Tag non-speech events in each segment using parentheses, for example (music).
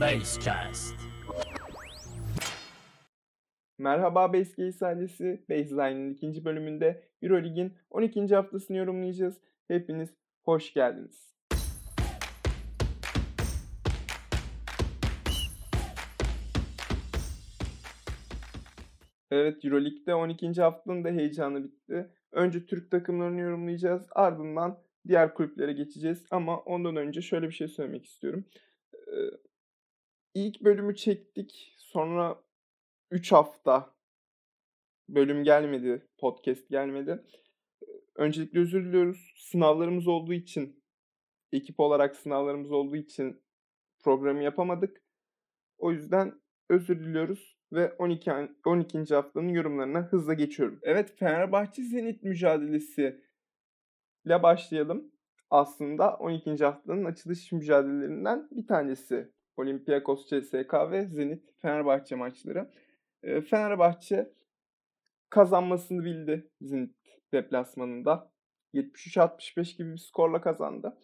Basecast. Merhaba Basecase ailesi. Baseline'ın ikinci bölümünde Eurolig'in 12. haftasını yorumlayacağız. Hepiniz hoş geldiniz. Evet Euroleague'de 12. haftanın da heyecanı bitti. Önce Türk takımlarını yorumlayacağız. Ardından diğer kulüplere geçeceğiz. Ama ondan önce şöyle bir şey söylemek istiyorum. İlk bölümü çektik. Sonra 3 hafta bölüm gelmedi, podcast gelmedi. Öncelikle özür diliyoruz. Sınavlarımız olduğu için, ekip olarak sınavlarımız olduğu için programı yapamadık. O yüzden özür diliyoruz ve 12. 12. haftanın yorumlarına hızla geçiyorum. Evet Fenerbahçe Zenit mücadelesi ile başlayalım. Aslında 12. haftanın açılış mücadelelerinden bir tanesi. Olympiakos CSK ve Zenit Fenerbahçe maçları. Fenerbahçe kazanmasını bildi Zenit deplasmanında. 73-65 gibi bir skorla kazandı.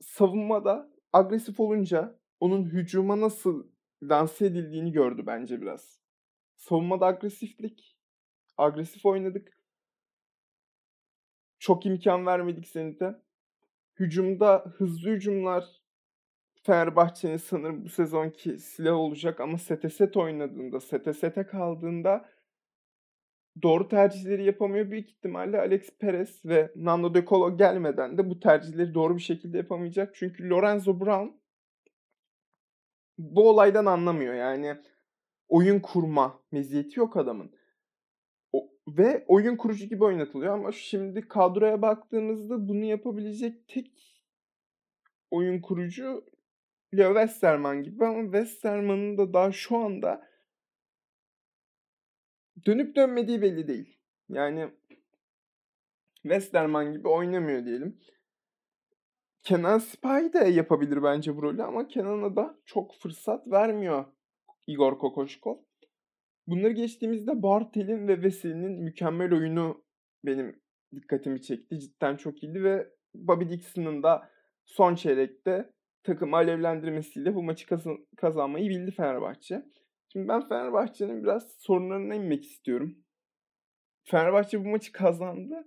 Savunmada agresif olunca onun hücuma nasıl lanse edildiğini gördü bence biraz. Savunmada agresiflik, agresif oynadık. Çok imkan vermedik Zenit'e. Hücumda hızlı hücumlar Fenerbahçe'nin sanırım bu sezonki silah olacak ama sete set oynadığında, sete sete kaldığında doğru tercihleri yapamıyor. Büyük ihtimalle Alex Perez ve Nando De Colo gelmeden de bu tercihleri doğru bir şekilde yapamayacak. Çünkü Lorenzo Brown bu olaydan anlamıyor. Yani oyun kurma meziyeti yok adamın. O, ve oyun kurucu gibi oynatılıyor ama şimdi kadroya baktığımızda bunu yapabilecek tek oyun kurucu Leo Westerman gibi ama Westerman'ın da daha şu anda dönüp dönmediği belli değil. Yani Westerman gibi oynamıyor diyelim. Kenan Sipahi de yapabilir bence bu rolü ama Kenan'a da çok fırsat vermiyor Igor Kokoşkov. Bunları geçtiğimizde Bartel'in ve Veseli'nin mükemmel oyunu benim dikkatimi çekti. Cidden çok iyiydi ve Bobby Dixon'ın da son çeyrekte takımı alevlendirmesiyle bu maçı kazan- kazanmayı bildi Fenerbahçe. Şimdi ben Fenerbahçe'nin biraz sorunlarına inmek istiyorum. Fenerbahçe bu maçı kazandı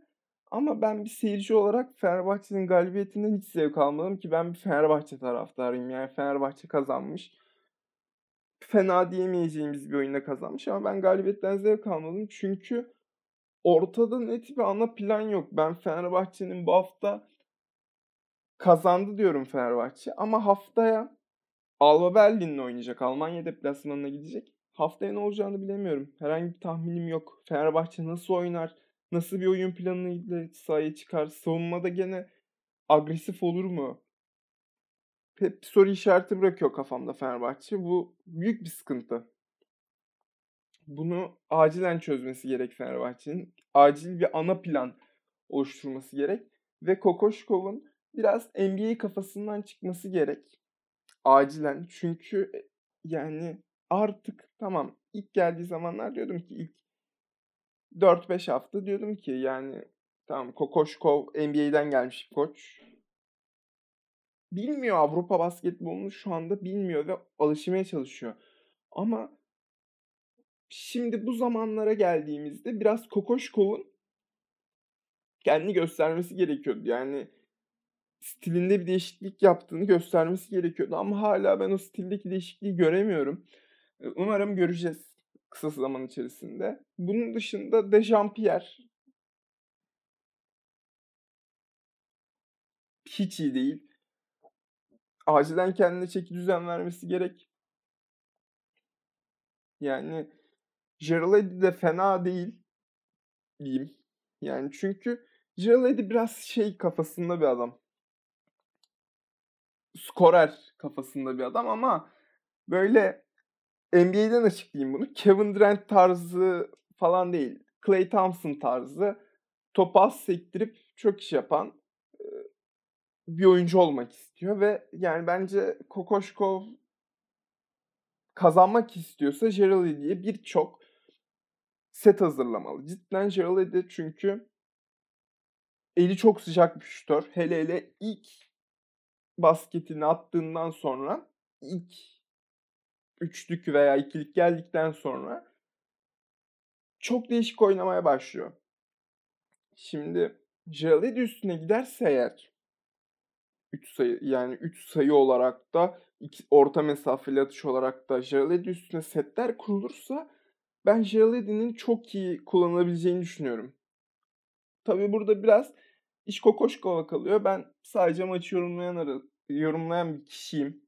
ama ben bir seyirci olarak Fenerbahçe'nin galibiyetinden hiç zevk almadım ki ben bir Fenerbahçe taraftarıyım. Yani Fenerbahçe kazanmış. Fena diyemeyeceğimiz bir oyunda kazanmış ama ben galibiyetten zevk almadım. Çünkü ortada net bir ana plan yok. Ben Fenerbahçe'nin bu hafta kazandı diyorum Fenerbahçe ama haftaya Alba Berlin'le oynayacak. Almanya deplasmanına gidecek. Haftaya ne olacağını bilemiyorum. Herhangi bir tahminim yok. Fenerbahçe nasıl oynar? Nasıl bir oyun planıyla sahaya çıkar? Savunmada gene agresif olur mu? Hep bir soru işareti bırakıyor kafamda Fenerbahçe. Bu büyük bir sıkıntı. Bunu acilen çözmesi gerek Fenerbahçe'nin. Acil bir ana plan oluşturması gerek. Ve Kokoşkov'un biraz NBA kafasından çıkması gerek. Acilen. Çünkü yani artık tamam ilk geldiği zamanlar diyordum ki ilk 4-5 hafta diyordum ki yani tamam Kokoşkov NBA'den gelmiş bir koç. Bilmiyor Avrupa basketbolunu şu anda bilmiyor ve alışmaya çalışıyor. Ama şimdi bu zamanlara geldiğimizde biraz Kokoşkov'un kendini göstermesi gerekiyordu. Yani stilinde bir değişiklik yaptığını göstermesi gerekiyordu. Ama hala ben o stildeki değişikliği göremiyorum. Umarım göreceğiz kısa zaman içerisinde. Bunun dışında Dejampierre hiç iyi değil. Acilen kendine çeki düzen vermesi gerek. Yani Gerald de fena değil diyeyim. Yani çünkü Gerald biraz şey kafasında bir adam. Skorer kafasında bir adam ama böyle NBA'den açıklayayım bunu. Kevin Durant tarzı falan değil. Clay Thompson tarzı topu az sektirip çok iş yapan bir oyuncu olmak istiyor ve yani bence Kokoşkov kazanmak istiyorsa Gerald diye birçok set hazırlamalı. Cidden Gerald çünkü eli çok sıcak bir şutör. Hele hele ilk basketini attığından sonra ilk üçlük veya ikilik geldikten sonra çok değişik oynamaya başlıyor. Şimdi Jaledi üstüne giderse eğer 3 sayı yani 3 sayı olarak da iki, orta mesafeli atış olarak da Jaledi üstüne setler kurulursa ben Jaledi'nin çok iyi kullanılabileceğini düşünüyorum. Tabi burada biraz iş Kokoşkova kalıyor. Ben sadece maçı yorumlayan, yorumlayan bir kişiyim.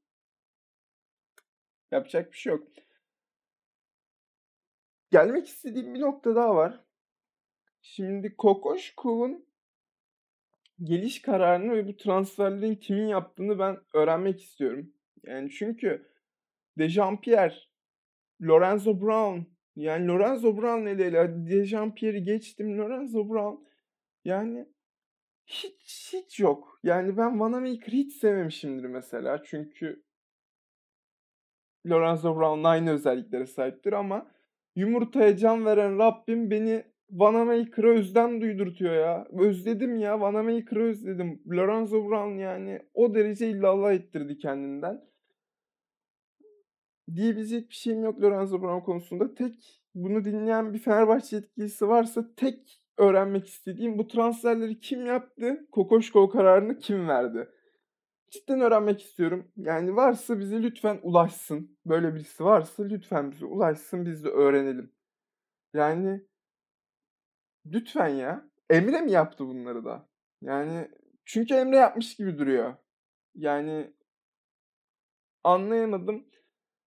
Yapacak bir şey yok. Gelmek istediğim bir nokta daha var. Şimdi Kokoşkov'un geliş kararını ve bu transferlerin kimin yaptığını ben öğrenmek istiyorum. Yani çünkü Dejampier, Lorenzo Brown, yani Lorenzo Brown ile ile Dejampier'i geçtim. Lorenzo Brown yani hiç hiç yok. Yani ben Vanamaker hiç sevmemişimdir mesela. Çünkü Lorenzo Brown aynı özelliklere sahiptir ama yumurtaya can veren Rabbim beni Vanamaker'ı özlem duydurtuyor ya. Özledim ya. Vanamaker'ı özledim. Lorenzo Brown yani o derece illallah ettirdi kendinden. Diyebilecek bir şeyim yok Lorenzo Brown konusunda. Tek bunu dinleyen bir Fenerbahçe yetkilisi varsa tek öğrenmek istediğim bu transferleri kim yaptı? Kokoşko kararını kim verdi? Cidden öğrenmek istiyorum. Yani varsa bize lütfen ulaşsın. Böyle birisi varsa lütfen bize ulaşsın biz de öğrenelim. Yani lütfen ya. Emre mi yaptı bunları da? Yani çünkü Emre yapmış gibi duruyor. Yani anlayamadım.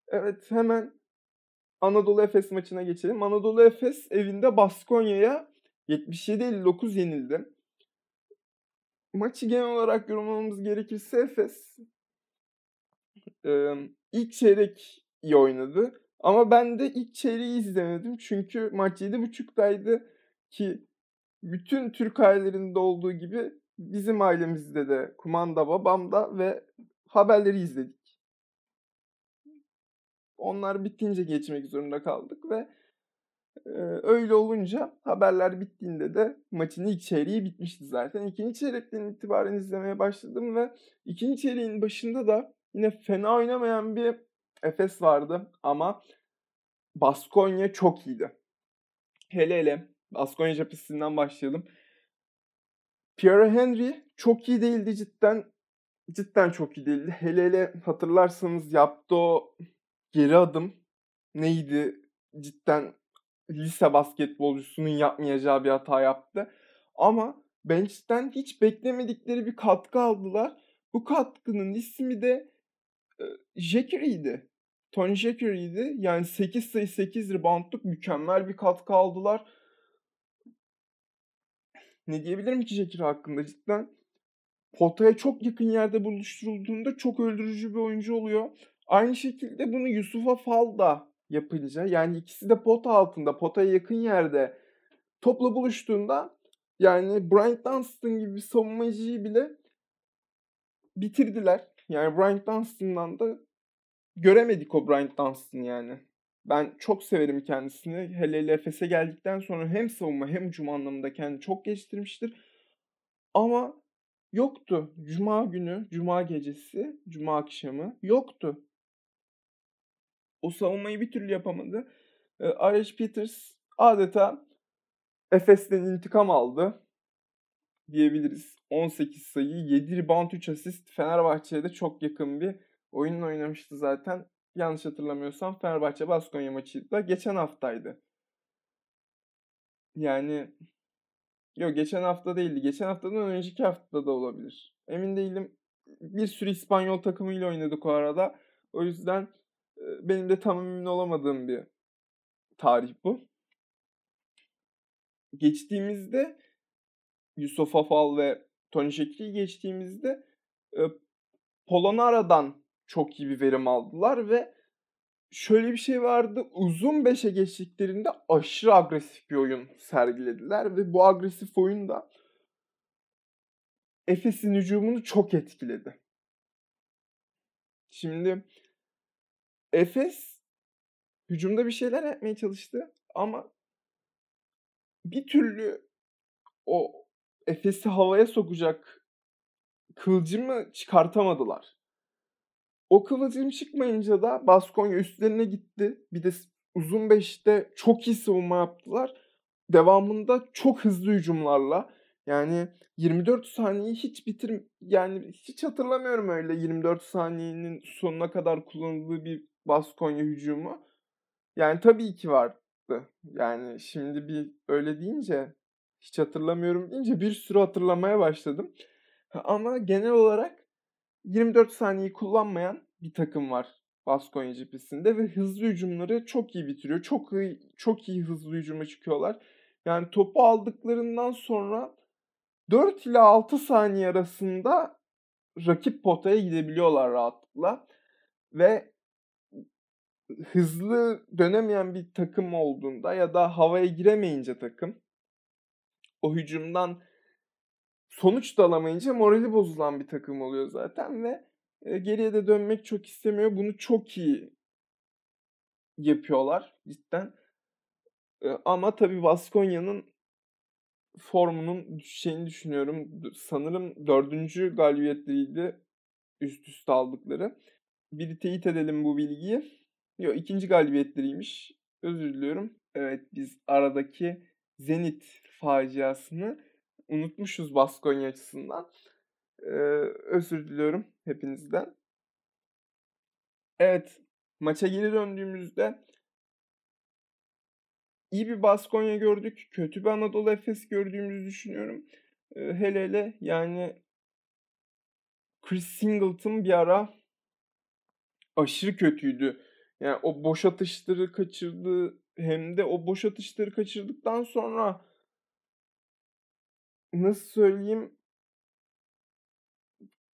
Evet hemen Anadolu Efes maçına geçelim. Anadolu Efes evinde Baskonya'ya 77-59 yenildi. Maçı genel olarak yorumlamamız gerekirse Efes ilk çeyrek iyi oynadı. Ama ben de ilk çeyreği izlemedim. Çünkü maç 7.30'daydı ki bütün Türk ailelerinde olduğu gibi bizim ailemizde de kumanda babamda ve haberleri izledik. Onlar bittince geçmek zorunda kaldık ve öyle olunca haberler bittiğinde de maçın ilk çeyreği bitmişti zaten. İkinci çeyrekten itibaren izlemeye başladım ve ikinci çeyreğin başında da yine fena oynamayan bir Efes vardı ama Baskonya çok iyiydi. Hele hele Baskonya cephesinden başlayalım. Pierre Henry çok iyi değildi cidden. Cidden çok iyi değildi. Hele hele hatırlarsanız yaptığı o geri adım neydi? Cidden lise basketbolcusunun yapmayacağı bir hata yaptı. Ama bench'ten hiç beklemedikleri bir katkı aldılar. Bu katkının ismi de e, Jackery'di. Tony Jackery'di. Yani 8 sayı 8 reboundluk mükemmel bir katkı aldılar. Ne diyebilirim ki Jackery hakkında cidden? Potaya çok yakın yerde buluşturulduğunda çok öldürücü bir oyuncu oluyor. Aynı şekilde bunu Yusuf'a Fal da yapınca yani ikisi de pot altında, potaya yakın yerde topla buluştuğunda yani Bryant Dunstan gibi bir savunmacıyı bile bitirdiler. Yani Bryant Dunstan'dan da göremedik o Bryant Dunstan yani. Ben çok severim kendisini. Hele hele Efes'e geldikten sonra hem savunma hem hücum anlamında kendini çok geliştirmiştir. Ama yoktu. Cuma günü, cuma gecesi, cuma akşamı yoktu. O savunmayı bir türlü yapamadı. E, R.H. Peters adeta Efes'ten intikam aldı diyebiliriz. 18 sayı, 7 rebound, 3 asist. Fenerbahçe'ye de çok yakın bir oyun oynamıştı zaten. Yanlış hatırlamıyorsam Fenerbahçe Baskonya maçı da geçen haftaydı. Yani yok geçen hafta değildi. Geçen haftadan önceki haftada da olabilir. Emin değilim. Bir sürü İspanyol takımıyla oynadık o arada. O yüzden benim de tam emin olamadığım bir tarih bu. Geçtiğimizde Yusuf Afal ve Tony Şekri'yi geçtiğimizde Polonara'dan çok iyi bir verim aldılar ve şöyle bir şey vardı. Uzun 5'e geçtiklerinde aşırı agresif bir oyun sergilediler ve bu agresif oyun da Efes'in hücumunu çok etkiledi. Şimdi Efes hücumda bir şeyler yapmaya çalıştı ama bir türlü o Efes'i havaya sokacak kılcımı çıkartamadılar. O kıvılcım çıkmayınca da Baskonya üstlerine gitti. Bir de uzun beşte çok iyi savunma yaptılar. Devamında çok hızlı hücumlarla yani 24 saniyeyi hiç bitir yani hiç hatırlamıyorum öyle 24 saniyenin sonuna kadar kullanıldığı bir Baskonya hücumu. Yani tabii ki vardı. Yani şimdi bir öyle deyince hiç hatırlamıyorum deyince bir sürü hatırlamaya başladım. Ama genel olarak 24 saniyeyi kullanmayan bir takım var Baskonya cephesinde ve hızlı hücumları çok iyi bitiriyor. Çok iyi, çok iyi hızlı hücuma çıkıyorlar. Yani topu aldıklarından sonra 4 ile 6 saniye arasında rakip potaya gidebiliyorlar rahatlıkla. Ve hızlı dönemeyen bir takım olduğunda ya da havaya giremeyince takım o hücumdan sonuç da alamayınca morali bozulan bir takım oluyor zaten ve e, geriye de dönmek çok istemiyor. Bunu çok iyi yapıyorlar cidden. E, ama tabii Baskonya'nın formunun düşeceğini düşünüyorum. Sanırım dördüncü galibiyetleriydi üst üste aldıkları. Bir teyit edelim bu bilgiyi. Yok ikinci galibiyetleriymiş. Özür diliyorum. Evet biz aradaki Zenit faciasını unutmuşuz Baskonya açısından. Ee, özür diliyorum hepinizden. Evet maça geri döndüğümüzde iyi bir Baskonya gördük. Kötü bir Anadolu Efes gördüğümüzü düşünüyorum. Ee, hele hele yani Chris Singleton bir ara aşırı kötüydü. Yani o boş atışları kaçırdı hem de o boş atışları kaçırdıktan sonra nasıl söyleyeyim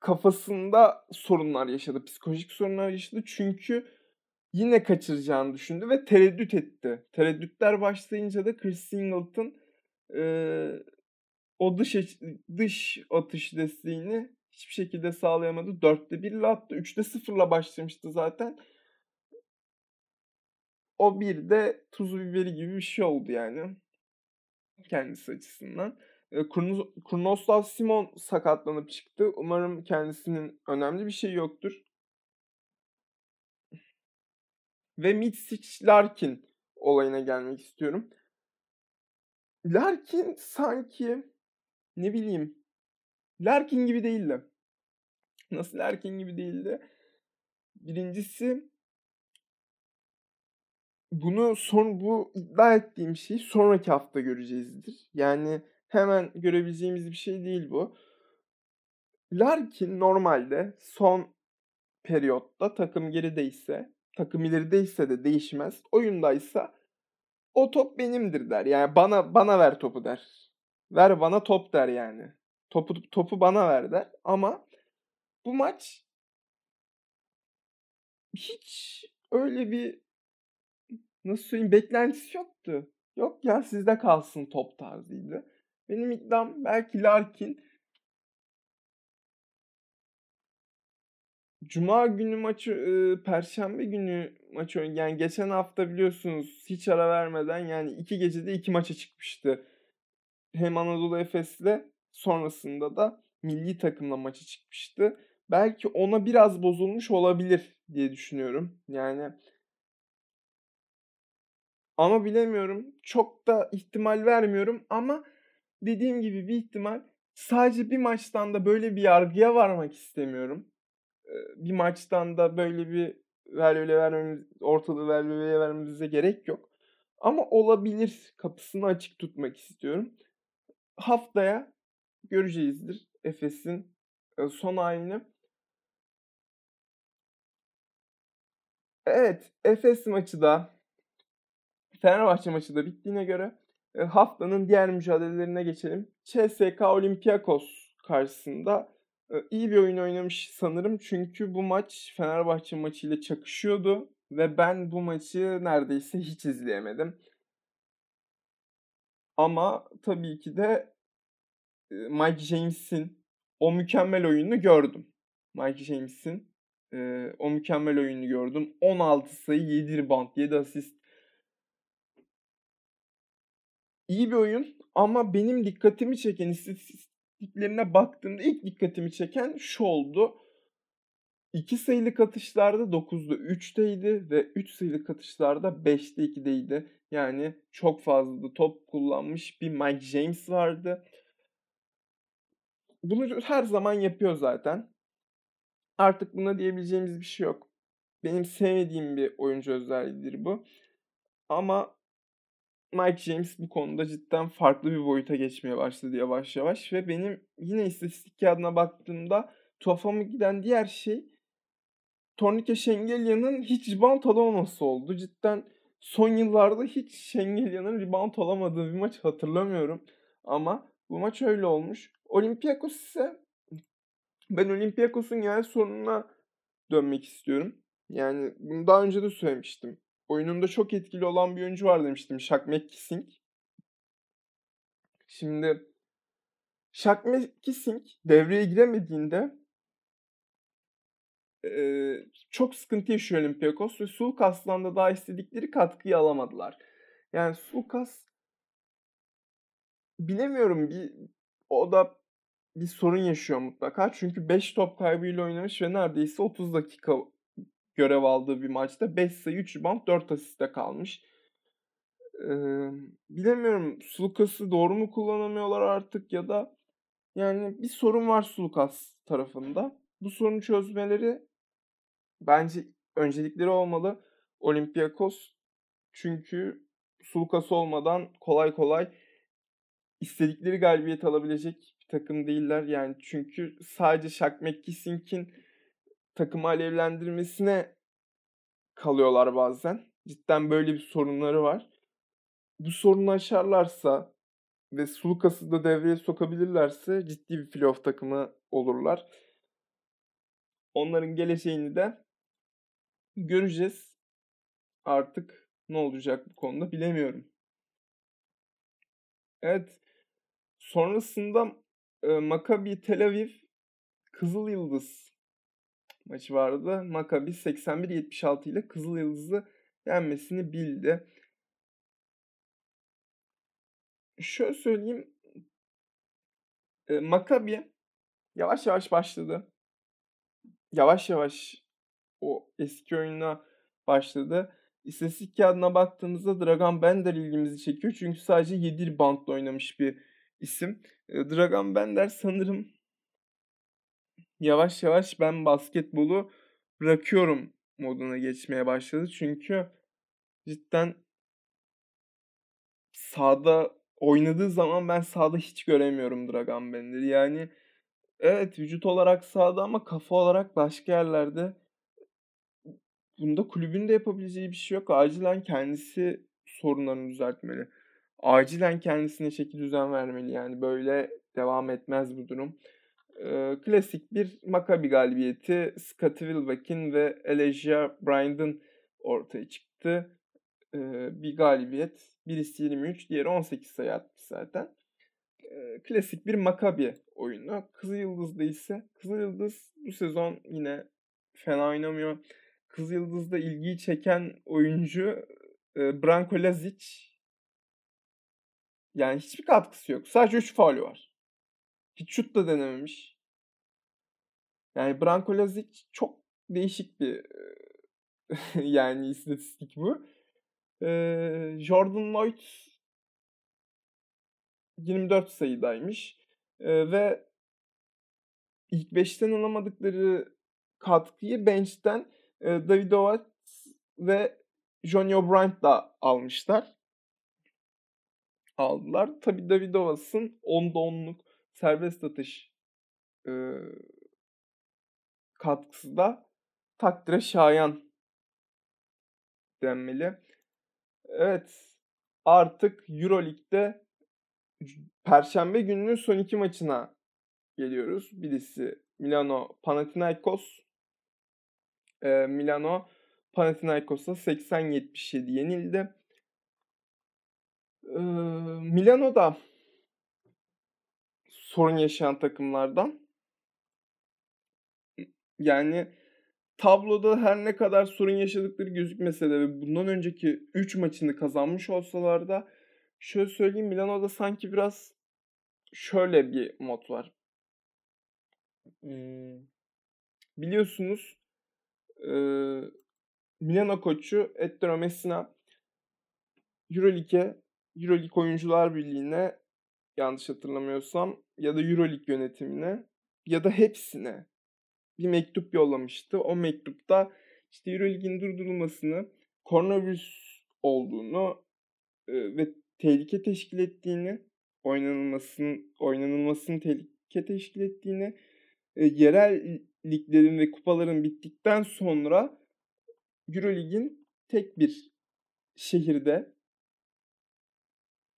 kafasında sorunlar yaşadı. Psikolojik sorunlar yaşadı. Çünkü yine kaçıracağını düşündü ve tereddüt etti. Tereddütler başlayınca da Chris Singleton e, o dış dış atış desteğini hiçbir şekilde sağlayamadı. 4'te 1 ile attı. 3'te 0 ile başlamıştı zaten. O bir de tuzu biberi gibi bir şey oldu yani. Kendisi açısından. Kurnoslav Simon sakatlanıp çıktı. Umarım kendisinin önemli bir şey yoktur. Ve Mitsic Larkin olayına gelmek istiyorum. Larkin sanki ne bileyim Larkin gibi değildi. Nasıl Larkin gibi değildi? Birincisi bunu son bu iddia ettiğim şeyi sonraki hafta göreceğizdir. Yani hemen görebileceğimiz bir şey değil bu. Larkin normalde son periyotta takım gerideyse, takım ilerideyse de değişmez. Oyundaysa o top benimdir der. Yani bana bana ver topu der. Ver bana top der yani. Topu topu bana ver der. Ama bu maç hiç öyle bir nasıl söyleyeyim beklentisi yoktu. Yok ya sizde kalsın top tarzıydı. Benim iddiam belki Larkin Cuma günü maçı, e, Perşembe günü maçı yani geçen hafta biliyorsunuz hiç ara vermeden yani iki gecede iki maça çıkmıştı. Hem Anadolu Efes'le sonrasında da milli takımla maça çıkmıştı. Belki ona biraz bozulmuş olabilir diye düşünüyorum. Yani ama bilemiyorum. Çok da ihtimal vermiyorum ama dediğim gibi bir ihtimal sadece bir maçtan da böyle bir yargıya varmak istemiyorum. Bir maçtan da böyle bir veröle vermemiz, ortalığı veröleye vermemize gerek yok. Ama olabilir kapısını açık tutmak istiyorum. Haftaya göreceğizdir Efes'in son halini. Evet, Efes maçı da Fenerbahçe maçı da bittiğine göre e, haftanın diğer mücadelelerine geçelim. CSK Olympiakos karşısında e, iyi bir oyun oynamış sanırım. Çünkü bu maç Fenerbahçe maçıyla çakışıyordu ve ben bu maçı neredeyse hiç izleyemedim. Ama tabii ki de e, Mike James'in o mükemmel oyununu gördüm. Mike James'in o mükemmel oyununu gördüm. 16 sayı, 7 rebound, 7 asist iyi bir oyun ama benim dikkatimi çeken istatistiklerine baktığımda ilk dikkatimi çeken şu oldu. 2 sayılık atışlarda 9'da 3'teydi ve 3 sayılık atışlarda 5'te 2'deydi. Yani çok fazla top kullanmış bir Mike James vardı. Bunu her zaman yapıyor zaten. Artık buna diyebileceğimiz bir şey yok. Benim sevmediğim bir oyuncu özelliğidir bu. Ama Mike James bu konuda cidden farklı bir boyuta geçmeye başladı yavaş yavaş ve benim yine istatistik kağıdına baktığımda tuhafıma giden diğer şey Tornike Şengelya'nın hiç rebound alamaması oldu. Cidden son yıllarda hiç Şengelya'nın rebound alamadığı bir maç hatırlamıyorum. Ama bu maç öyle olmuş. Olympiakos ise ben Olympiakos'un genel sorununa dönmek istiyorum. Yani bunu daha önce de söylemiştim. Oyununda çok etkili olan bir oyuncu var demiştim. Shaq McKissing. Şimdi Shaq McKissing devreye giremediğinde e, çok sıkıntı yaşıyor Olympiakos ve Sulukas'tan da daha istedikleri katkıyı alamadılar. Yani Sulukas bilemiyorum bir o da bir sorun yaşıyor mutlaka. Çünkü 5 top kaybıyla oynamış ve neredeyse 30 dakika görev aldığı bir maçta 5 sayı 3 rebound 4 asiste kalmış. Ee, bilemiyorum Sulukas'ı doğru mu kullanamıyorlar artık ya da yani bir sorun var Sulukas tarafında. Bu sorunu çözmeleri bence öncelikleri olmalı. Olympiakos çünkü Sulukas olmadan kolay kolay istedikleri galibiyet alabilecek bir takım değiller. Yani çünkü sadece Shaq McKissing'in takımı alevlendirmesine kalıyorlar bazen. Cidden böyle bir sorunları var. Bu sorunu aşarlarsa ve Sulukas'ı da devreye sokabilirlerse ciddi bir playoff takımı olurlar. Onların geleceğini de göreceğiz. Artık ne olacak bu konuda bilemiyorum. Evet. Sonrasında e, Maccabi Tel Aviv Kızıl Yıldız maçı vardı. Maccabi 81-76 ile Kızıl Yıldız'ı yenmesini bildi. Şöyle söyleyeyim. E, Maccabi yavaş yavaş başladı. Yavaş yavaş o eski oyuna başladı. İstatistik kağıdına baktığımızda Dragan Bender ilgimizi çekiyor. Çünkü sadece 7 bantla oynamış bir isim. Dragan Bender sanırım yavaş yavaş ben basketbolu bırakıyorum moduna geçmeye başladı. Çünkü cidden sahada oynadığı zaman ben sahada hiç göremiyorum Dragan Bender'i. Yani evet vücut olarak sahada ama kafa olarak başka yerlerde bunda kulübün de yapabileceği bir şey yok. Acilen kendisi sorunlarını düzeltmeli. Acilen kendisine şekil düzen vermeli. Yani böyle devam etmez bu durum. Klasik bir Maccabi galibiyeti Scottie Wilbeck'in ve Elijah Bryant'ın ortaya çıktı. Ee, bir galibiyet. Birisi 23, diğeri 18 sayı atmış zaten. Ee, klasik bir Maccabi oyunu. Kızıl Yıldız'da ise Kızıl Yıldız bu sezon yine fena oynamıyor. Kız Yıldız'da ilgiyi çeken oyuncu e, Branko Lazic. Yani hiçbir katkısı yok. Sadece 3 faulü var. Hiç şut da denememiş. Yani Branko Lazic çok değişik bir (laughs) yani istatistik bu. Ee, Jordan Lloyd 24 sayıdaymış. Ee, ve ilk 5'ten alamadıkları katkıyı bench'ten e, Davidovas ve Johnny O'Brien da almışlar. Aldılar. Tabi Davidovas'ın 10'da 10'luk serbest atış e, katkısı da takdire şayan denmeli. Evet artık Euroleague'de Perşembe gününün son iki maçına geliyoruz. Birisi Milano Panathinaikos e, Milano Panathinaikos'a 80-77 yenildi. E, Milano da sorun yaşayan takımlardan. Yani tabloda her ne kadar sorun yaşadıkları gözükmese de ve bundan önceki 3 maçını kazanmış olsalar da şöyle söyleyeyim Milano'da sanki biraz şöyle bir mod var. Hmm, biliyorsunuz e, Milano koçu Ettore Messina Euroleague'e Euroleague Oyuncular Birliği'ne yanlış hatırlamıyorsam ya da Euroleague yönetimine ya da hepsine bir mektup yollamıştı. O mektupta işte Euroleague'in durdurulmasını, koronavirüs olduğunu ve tehlike teşkil ettiğini, oynanılmasının oynanılmasının tehlike teşkil ettiğini, yerel liglerin ve kupaların bittikten sonra Euroleague'in tek bir şehirde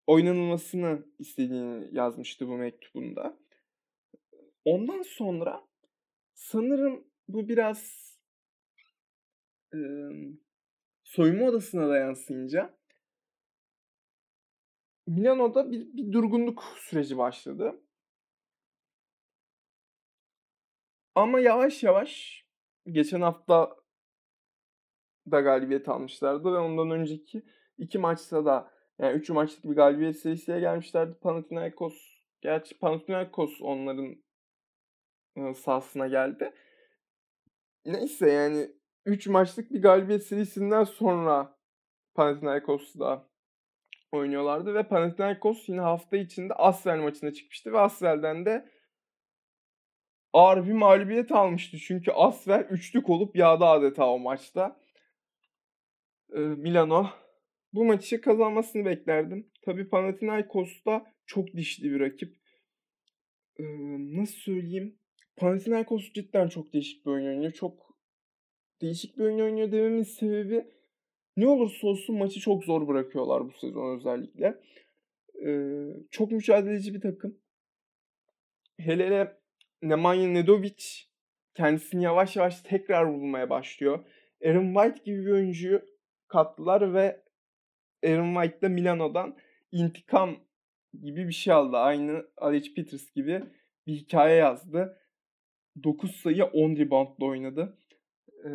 oynanılmasını istediğini yazmıştı bu mektubunda. Ondan sonra sanırım bu biraz e, soyunma odasına da yansıyınca Milano'da bir, bir durgunluk süreci başladı. Ama yavaş yavaş geçen hafta da galibiyet almışlardı ve ondan önceki iki maçta da yani üç maçlık bir galibiyet serisiye gelmişlerdi. Panathinaikos gerçi Panathinaikos onların sahasına geldi. Neyse yani 3 maçlık bir galibiyet serisinden sonra Panathinaikos'la oynuyorlardı ve Panathinaikos yine hafta içinde Asvel maçına çıkmıştı ve Asvel'den de ağır bir mağlubiyet almıştı. Çünkü Asvel üçlük olup yağdı adeta o maçta. Milano bu maçı kazanmasını beklerdim. Tabii Panathinaikos da çok dişli bir rakip. Ee, nasıl söyleyeyim? Panathinaikos cidden çok değişik bir oyun oynuyor. Çok değişik bir oyun oynuyor dememin sebebi ne olursa olsun maçı çok zor bırakıyorlar bu sezon özellikle. Ee, çok mücadeleci bir takım. Hele hele Nemanja Nedovic kendisini yavaş yavaş tekrar bulmaya başlıyor. Aaron White gibi bir oyuncuyu kattılar ve Aaron White de Milano'dan intikam gibi bir şey aldı. Aynı Alex Peters gibi bir hikaye yazdı. 9 sayı 10 reboundla oynadı. Ee,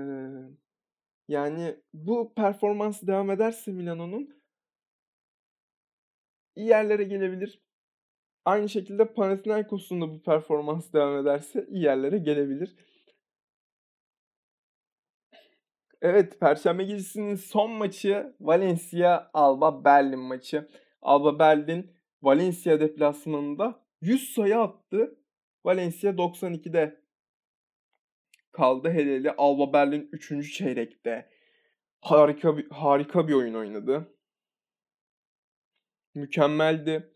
yani bu performans devam ederse Milano'nun iyi yerlere gelebilir. Aynı şekilde Panathinaikos'un da bu performans devam ederse iyi yerlere gelebilir. Evet, Perşembe gecesinin son maçı Valencia Alba Berlin maçı. Alba Berlin Valencia deplasmanında 100 sayı attı. Valencia 92'de kaldı. Hele hele Alba Berlin 3. çeyrekte harika bir, harika bir oyun oynadı. Mükemmeldi.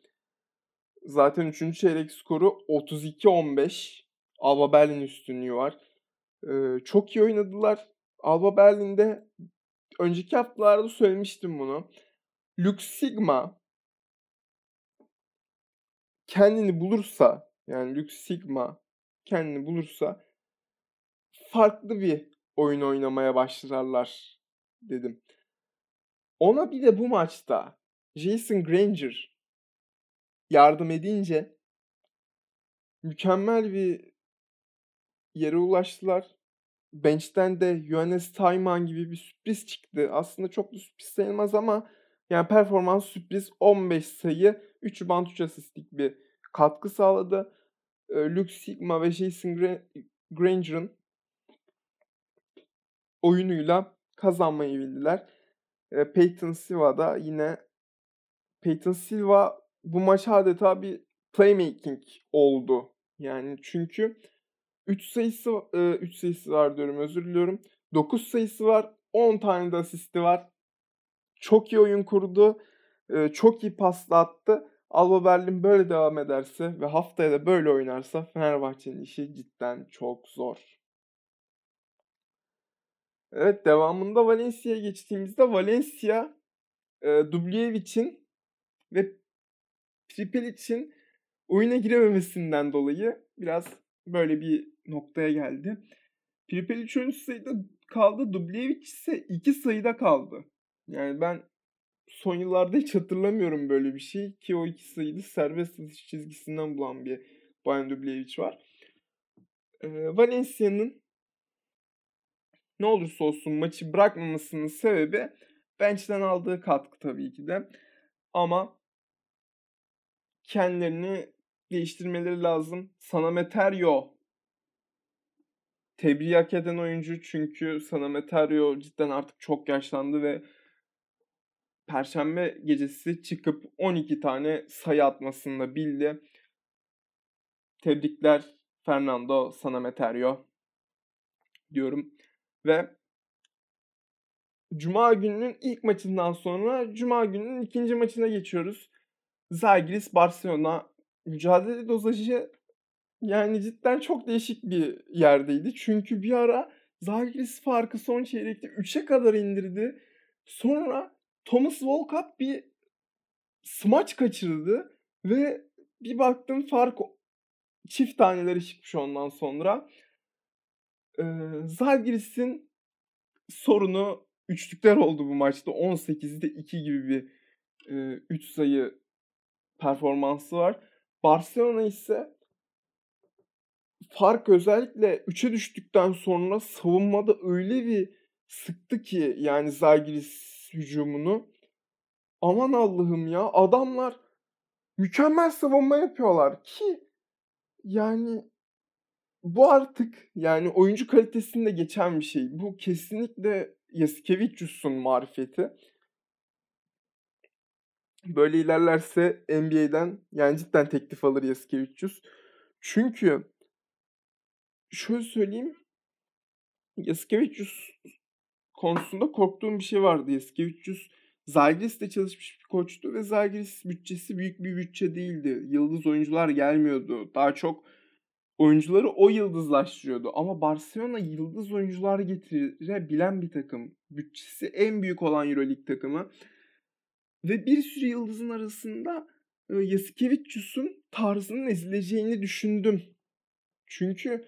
Zaten 3. çeyrek skoru 32-15. Alba Berlin üstünlüğü var. Ee, çok iyi oynadılar. Alba Berlin'de önceki haftalarda söylemiştim bunu. Lux Sigma kendini bulursa yani Lux Sigma kendini bulursa farklı bir oyun oynamaya başlarlar dedim. Ona bir de bu maçta Jason Granger yardım edince mükemmel bir yere ulaştılar. Bench'ten de Johannes Tayman gibi bir sürpriz çıktı. Aslında çok da sürpriz sayılmaz ama yani performans sürpriz 15 sayı 3 band 3 asistlik bir katkı sağladı. Luke Sigma ve Jason Granger'ın oyunuyla kazanmayı bildiler. E, Peyton Silva da yine Peyton Silva bu maç adeta bir playmaking oldu. Yani çünkü 3 sayısı 3 sayısı var diyorum özür diliyorum. 9 sayısı var. 10 tane de asisti var. Çok iyi oyun kurdu. Çok iyi pasla attı. Alba Berlin böyle devam ederse ve haftaya da böyle oynarsa Fenerbahçe'nin işi cidden çok zor. Evet devamında Valencia'ya geçtiğimizde Valencia e, Dubljevic'in ve Tripelic'in oyuna girememesinden dolayı biraz böyle bir noktaya geldi. Pripelic 13 sayıda kaldı. Dubljevic ise 2 sayıda kaldı. Yani ben son yıllarda hiç hatırlamıyorum böyle bir şey ki o iki sayıda serbest atış çizgisinden bulan bir Bayan Dubljevic var. Ee, Valencia'nın ne olursa olsun maçı bırakmamasının sebebi bench'ten aldığı katkı tabii ki de. Ama kendilerini değiştirmeleri lazım. Sana Meterio tebriği hak eden oyuncu çünkü Sanameterio cidden artık çok yaşlandı ve Perşembe gecesi çıkıp 12 tane sayı atmasını da bildi. Tebrikler Fernando Sanameterio diyorum. Ve Cuma gününün ilk maçından sonra Cuma gününün ikinci maçına geçiyoruz. Zalgiris Barcelona mücadele dozajı yani cidden çok değişik bir yerdeydi. Çünkü bir ara Zalgiris farkı son çeyrekte 3'e kadar indirdi. Sonra Thomas Volkap bir smaç kaçırdı ve bir baktım fark çift taneleri çıkmış ondan sonra. Ee, Zalgiris'in sorunu üçlükler oldu bu maçta. 18'de 2 gibi bir 3 e, sayı performansı var. Barcelona ise fark özellikle 3'e düştükten sonra savunmada öyle bir sıktı ki yani Zalgiris hücumunu. Aman Allah'ım ya adamlar mükemmel savunma yapıyorlar ki yani bu artık yani oyuncu kalitesinde geçen bir şey. Bu kesinlikle Yasikevicius'un marifeti. Böyle ilerlerse NBA'den yani cidden teklif alır Yasikevicius. Çünkü şöyle söyleyeyim Yasikevicius konusunda korktuğum bir şey vardı. Yasikevicius Zalgiris'te çalışmış bir koçtu ve Zalgiris bütçesi büyük bir bütçe değildi. Yıldız oyuncular gelmiyordu. Daha çok oyuncuları o yıldızlaştırıyordu. Ama Barcelona yıldız oyuncular getirebilen bir takım. Bütçesi en büyük olan Euroleague takımı. Ve bir sürü yıldızın arasında Yasikevicius'un tarzının ezileceğini düşündüm. Çünkü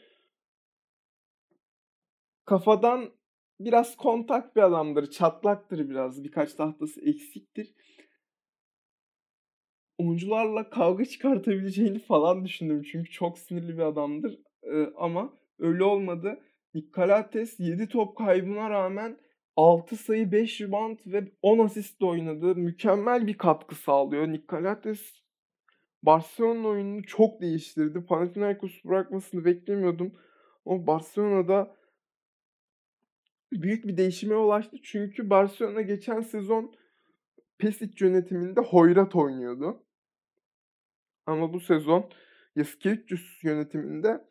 kafadan biraz kontak bir adamdır. Çatlaktır biraz. Birkaç tahtası eksiktir. Oyuncularla kavga çıkartabileceğini falan düşündüm. Çünkü çok sinirli bir adamdır. Ee, ama öyle olmadı. Nikolates 7 top kaybına rağmen 6 sayı 5 rebound ve 10 asistle oynadı. Mükemmel bir katkı sağlıyor. Nikolates Barcelona oyununu çok değiştirdi. Panathinaikos bırakmasını beklemiyordum. Ama Barcelona'da büyük bir değişime ulaştı. Çünkü Barcelona geçen sezon Pesic yönetiminde hoyrat oynuyordu. Ama bu sezon Yaskevicius yönetiminde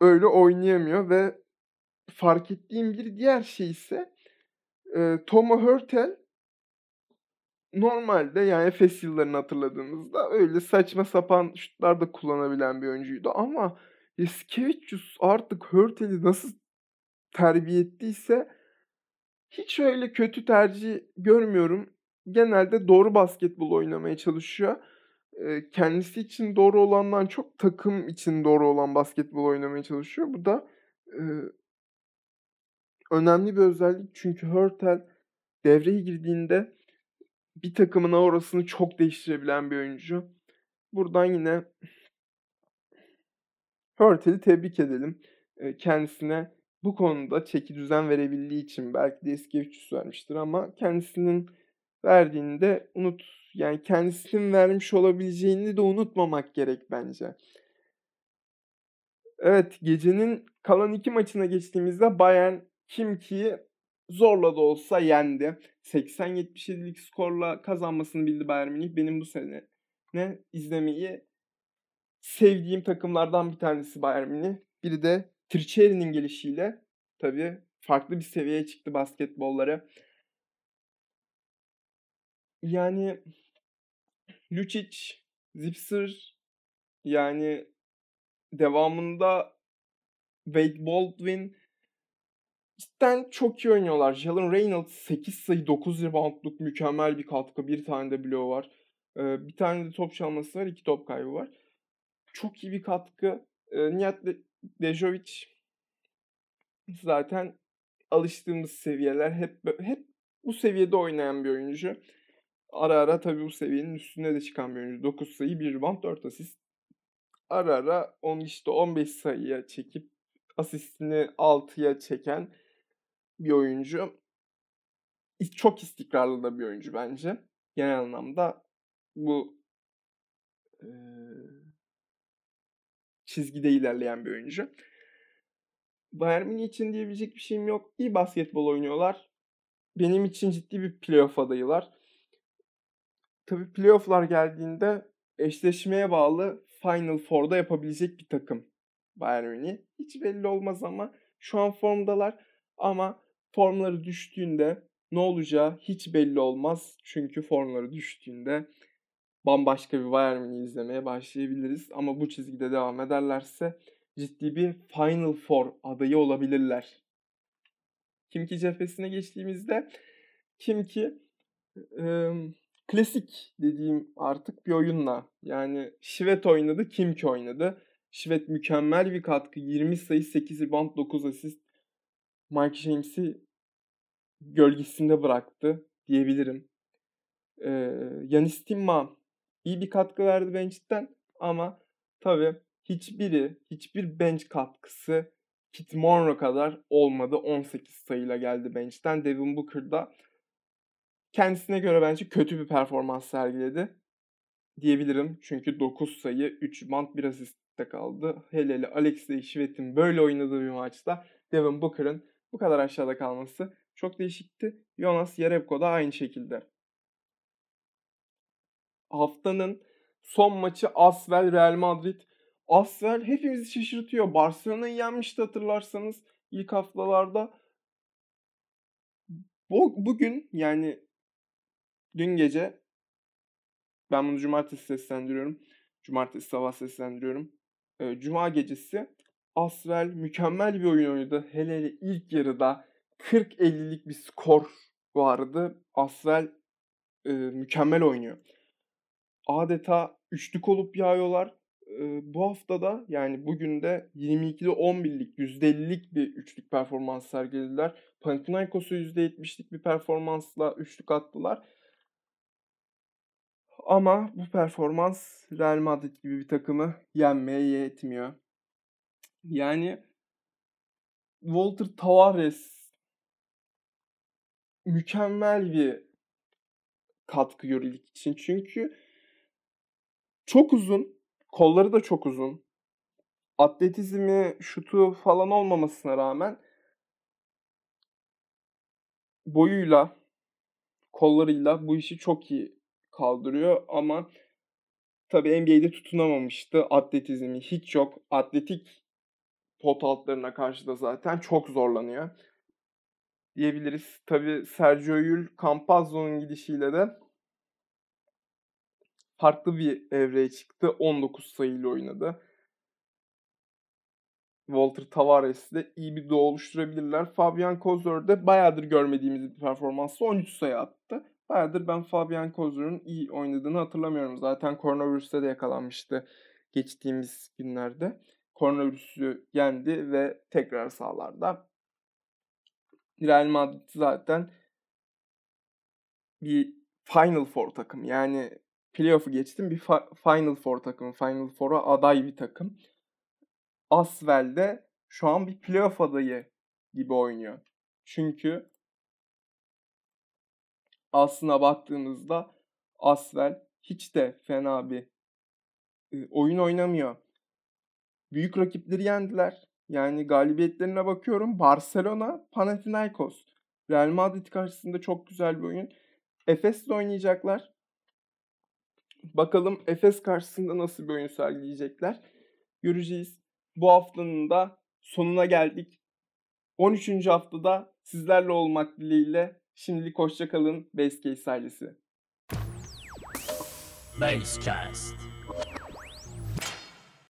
öyle oynayamıyor ve fark ettiğim bir diğer şey ise e, Toma Hurtel normalde yani Efes yıllarını hatırladığımızda öyle saçma sapan şutlar da kullanabilen bir oyuncuydu ama Yaskevicius artık Hurtel'i nasıl terbiye ettiyse hiç öyle kötü tercih görmüyorum. Genelde doğru basketbol oynamaya çalışıyor. Kendisi için doğru olandan çok takım için doğru olan basketbol oynamaya çalışıyor. Bu da önemli bir özellik çünkü Hurtel devreye girdiğinde bir takımın aurasını çok değiştirebilen bir oyuncu. Buradan yine Hurtel'i tebrik edelim. Kendisine bu konuda çeki düzen verebildiği için belki de eski 300 vermiştir ama kendisinin verdiğini de unut yani kendisinin vermiş olabileceğini de unutmamak gerek bence. Evet gecenin kalan iki maçına geçtiğimizde Bayern Kimki'yi zorla da olsa yendi. 80-77'lik skorla kazanmasını bildi Bayern Münih. Benim bu sene ne izlemeyi sevdiğim takımlardan bir tanesi Bayern Münih. Biri de Tricheri'nin gelişiyle tabii farklı bir seviyeye çıktı basketbolları. Yani Lucic, Zipser yani devamında Wade Baldwin cidden çok iyi oynuyorlar. Jalen Reynolds 8 sayı 9 reboundluk mükemmel bir katkı. Bir tane de bloğu var. Ee, bir tane de top çalması var. iki top kaybı var. Çok iyi bir katkı. Ee, Nihat Dejovic zaten alıştığımız seviyeler hep hep bu seviyede oynayan bir oyuncu. Ara ara tabii bu seviyenin üstüne de çıkan bir oyuncu. 9 sayı, 1 rebound, 4 asist. Ara ara 10 işte 15 sayıya çekip asistini 6'ya çeken bir oyuncu. Çok istikrarlı da bir oyuncu bence. Genel anlamda bu e, çizgide ilerleyen bir oyuncu. Bayern Münih için diyebilecek bir şeyim yok. İyi basketbol oynuyorlar. Benim için ciddi bir playoff adayılar. Tabii playoff'lar geldiğinde eşleşmeye bağlı Final Four'da yapabilecek bir takım Bayern Münih. Hiç belli olmaz ama şu an formdalar. Ama formları düştüğünde ne olacağı hiç belli olmaz. Çünkü formları düştüğünde bambaşka bir Bayern Münih izlemeye başlayabiliriz. Ama bu çizgide devam ederlerse ciddi bir Final Four adayı olabilirler. Kim ki cephesine geçtiğimizde kim ki e, klasik dediğim artık bir oyunla yani Şivet oynadı, Kim ki oynadı. Şivet mükemmel bir katkı. 20 sayı, 8 rebound, 9 asist. Mike James'i gölgesinde bıraktı diyebilirim. Ee, Yanis Timma iyi bir katkı verdi bench'ten ama tabii hiçbiri, hiçbir bench katkısı Kit Monroe kadar olmadı. 18 sayıyla geldi bench'ten. Devin Booker da kendisine göre bence kötü bir performans sergiledi diyebilirim. Çünkü 9 sayı, 3 band, 1 asistte kaldı. Hele hele Alexey Şivet'in böyle oynadığı bir maçta Devin Booker'ın bu kadar aşağıda kalması çok değişikti. Jonas Jerebko da aynı şekilde. Haftanın son maçı Asvel Real Madrid. Asvel hepimizi şaşırtıyor. Barcelona'yı yenmişti hatırlarsanız ilk haftalarda. Bu, bugün yani dün gece ben bunu cumartesi seslendiriyorum. Cumartesi sabah seslendiriyorum. Ee, Cuma gecesi Asvel mükemmel bir oyun oynadı. Hele hele ilk yarıda 40-50'lik bir skor vardı. Asvel e, mükemmel oynuyor. Adeta üçlük olup yağıyorlar. E, bu haftada yani bugün de 22'de 11'lik %50'lik bir üçlük performans sergilediler. Panathinaikos'u %70'lik bir performansla üçlük attılar. Ama bu performans Real Madrid gibi bir takımı yenmeye yetmiyor. Yani Walter Tavares mükemmel bir katkı Euroleague için. Çünkü çok uzun, kolları da çok uzun. Atletizmi, şutu falan olmamasına rağmen boyuyla, kollarıyla bu işi çok iyi kaldırıyor ama tabii NBA'de tutunamamıştı. Atletizmi hiç yok. Atletik pot altlarına karşı da zaten çok zorlanıyor. Diyebiliriz. Tabii Sergio Yul Campazzo'nun gidişiyle de farklı bir evreye çıktı. 19 sayıyla oynadı. Walter Tavares de iyi bir doğu oluşturabilirler. Fabian Kozor da bayağıdır görmediğimiz bir performansla 13 sayı attı. Bayağıdır ben Fabian Kozor'un iyi oynadığını hatırlamıyorum. Zaten koronavirüste de yakalanmıştı geçtiğimiz günlerde. Koronavirüsü yendi ve tekrar sahalarda. Real Madrid zaten bir Final Four takım. Yani playoff'u geçtim bir Final Four takımı. Final Four'a aday bir takım. Asvel de şu an bir playoff adayı gibi oynuyor. Çünkü aslına baktığımızda Asvel hiç de fena bir oyun oynamıyor. Büyük rakipleri yendiler. Yani galibiyetlerine bakıyorum. Barcelona, Panathinaikos. Real Madrid karşısında çok güzel bir oyun. Efes'le oynayacaklar. Bakalım Efes karşısında nasıl bir oyun sergileyecekler. Göreceğiz. Bu haftanın da sonuna geldik. 13. haftada sizlerle olmak dileğiyle şimdilik hoşçakalın Basecase ailesi. Basecast.